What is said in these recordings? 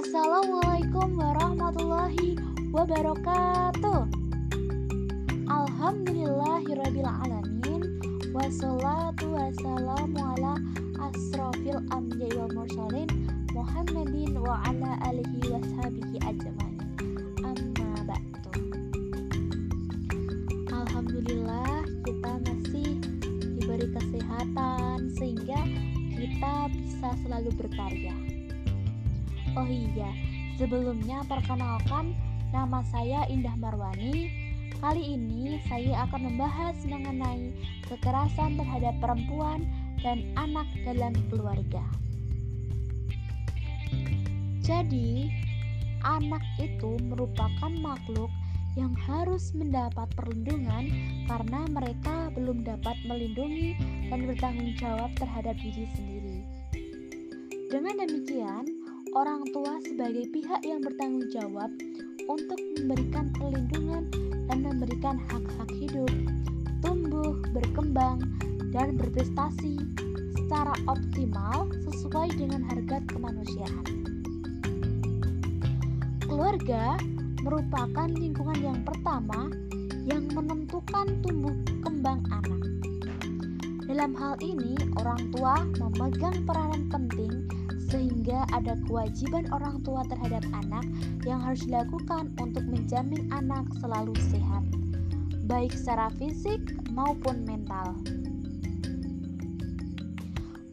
Assalamualaikum warahmatullahi wabarakatuh. Alhamdulillahirrabbilalamin. Wassalatu wassalamu ala asrafil anbiya wal mursalin Muhammadin wa ala alihi washabihi ajmain. Amma ba'du. Alhamdulillah kita masih diberi kesehatan sehingga kita bisa selalu berkarya Oh iya, sebelumnya perkenalkan nama saya Indah Marwani. Kali ini saya akan membahas mengenai kekerasan terhadap perempuan dan anak dalam keluarga. Jadi, anak itu merupakan makhluk yang harus mendapat perlindungan karena mereka belum dapat melindungi dan bertanggung jawab terhadap diri sendiri. Dengan demikian, orang tua sebagai pihak yang bertanggung jawab untuk memberikan perlindungan dan memberikan hak-hak hidup, tumbuh, berkembang, dan berprestasi secara optimal sesuai dengan harga kemanusiaan. Keluarga merupakan lingkungan yang pertama yang menentukan tumbuh kembang anak. Dalam hal ini, orang tua memegang peranan penting sehingga ada kewajiban orang tua terhadap anak yang harus dilakukan untuk menjamin anak selalu sehat, baik secara fisik maupun mental.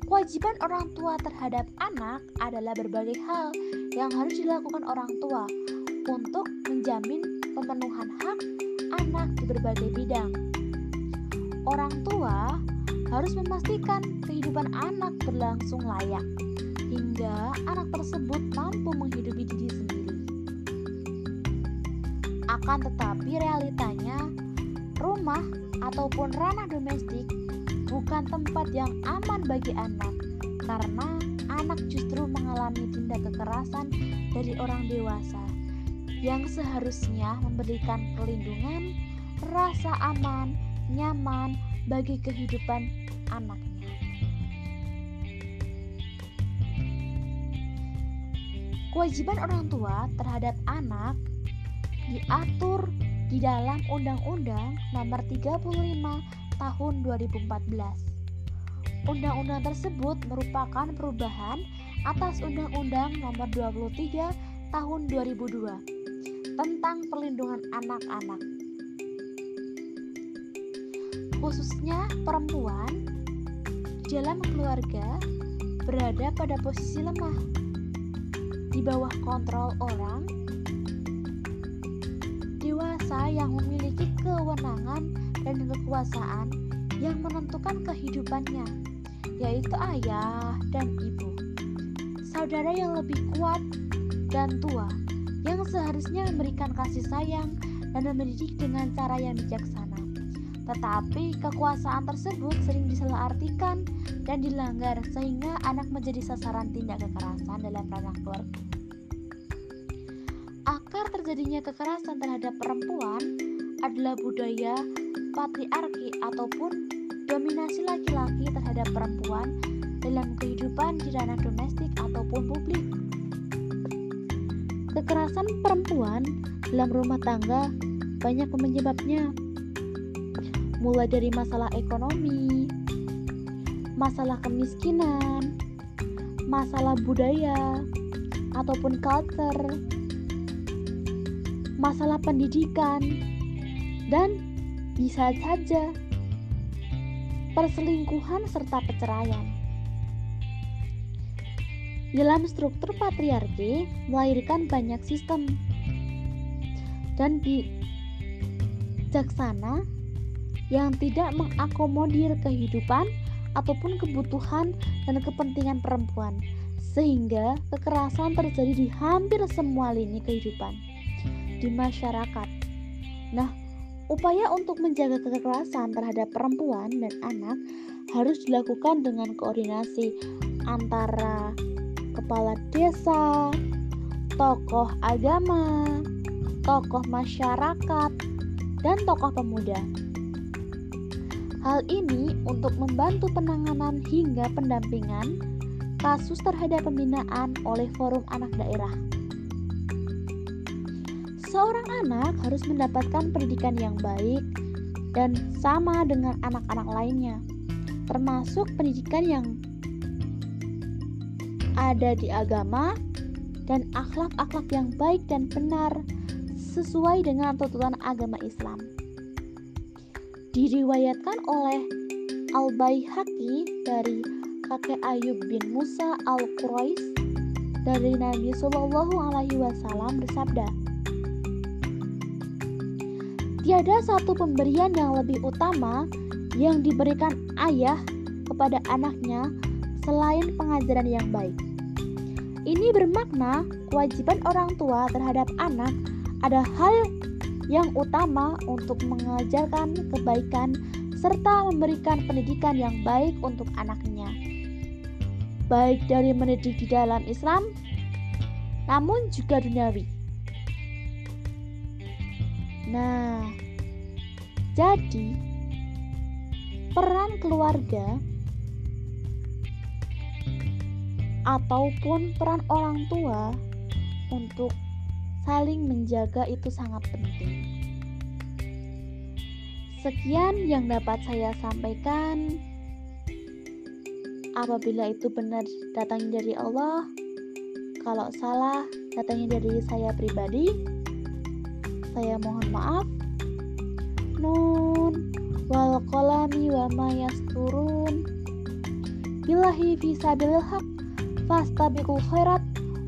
Kewajiban orang tua terhadap anak adalah berbagai hal yang harus dilakukan orang tua untuk menjamin pemenuhan hak anak di berbagai bidang. Orang tua harus memastikan kehidupan anak berlangsung layak hingga anak tersebut mampu menghidupi diri sendiri. Akan tetapi realitanya, rumah ataupun ranah domestik bukan tempat yang aman bagi anak karena anak justru mengalami tindak kekerasan dari orang dewasa yang seharusnya memberikan perlindungan, rasa aman, nyaman bagi kehidupan anaknya. Kewajiban orang tua terhadap anak diatur di dalam Undang-Undang Nomor 35 Tahun 2014. Undang-undang tersebut merupakan perubahan atas Undang-Undang Nomor 23 Tahun 2002 tentang perlindungan anak-anak. Khususnya perempuan dalam keluarga berada pada posisi lemah di bawah kontrol orang dewasa yang memiliki kewenangan dan kekuasaan yang menentukan kehidupannya, yaitu ayah dan ibu, saudara yang lebih kuat dan tua, yang seharusnya memberikan kasih sayang dan mendidik dengan cara yang bijaksana. Tetapi kekuasaan tersebut sering disalahartikan dan dilanggar sehingga anak menjadi sasaran tindak kekerasan dalam ranah keluarga. Akar terjadinya kekerasan terhadap perempuan adalah budaya patriarki ataupun dominasi laki-laki terhadap perempuan dalam kehidupan di ranah domestik ataupun publik. Kekerasan perempuan dalam rumah tangga banyak penyebabnya, mulai dari masalah ekonomi, masalah kemiskinan, masalah budaya, ataupun culture, masalah pendidikan, dan bisa saja perselingkuhan serta perceraian. Dalam struktur patriarki melahirkan banyak sistem dan bijaksana yang tidak mengakomodir kehidupan ataupun kebutuhan dan kepentingan perempuan, sehingga kekerasan terjadi di hampir semua lini kehidupan di masyarakat. Nah, upaya untuk menjaga kekerasan terhadap perempuan dan anak harus dilakukan dengan koordinasi antara kepala desa, tokoh agama, tokoh masyarakat, dan tokoh pemuda. Hal ini untuk membantu penanganan hingga pendampingan kasus terhadap pembinaan oleh Forum Anak Daerah. Seorang anak harus mendapatkan pendidikan yang baik dan sama dengan anak-anak lainnya, termasuk pendidikan yang ada di agama dan akhlak-akhlak yang baik dan benar sesuai dengan tuntutan agama Islam. Diriwayatkan oleh Al-Baihaqi dari kakek Ayub bin Musa Al-Quraish dari Nabi Shallallahu Alaihi Wasallam bersabda, Tiada satu pemberian yang lebih utama yang diberikan ayah kepada anaknya selain pengajaran yang baik. Ini bermakna kewajiban orang tua terhadap anak ada hal yang utama untuk mengajarkan kebaikan serta memberikan pendidikan yang baik untuk anaknya. Baik dari mendidik di dalam Islam, namun juga duniawi. Nah, jadi peran keluarga ataupun peran orang tua untuk saling menjaga itu sangat penting. Sekian yang dapat saya sampaikan. Apabila itu benar datangnya dari Allah, kalau salah datangnya dari saya pribadi, saya mohon maaf. Nun wal qalami wa ma yasturun. Billahi fi sabilil haq fastabiqul khairat.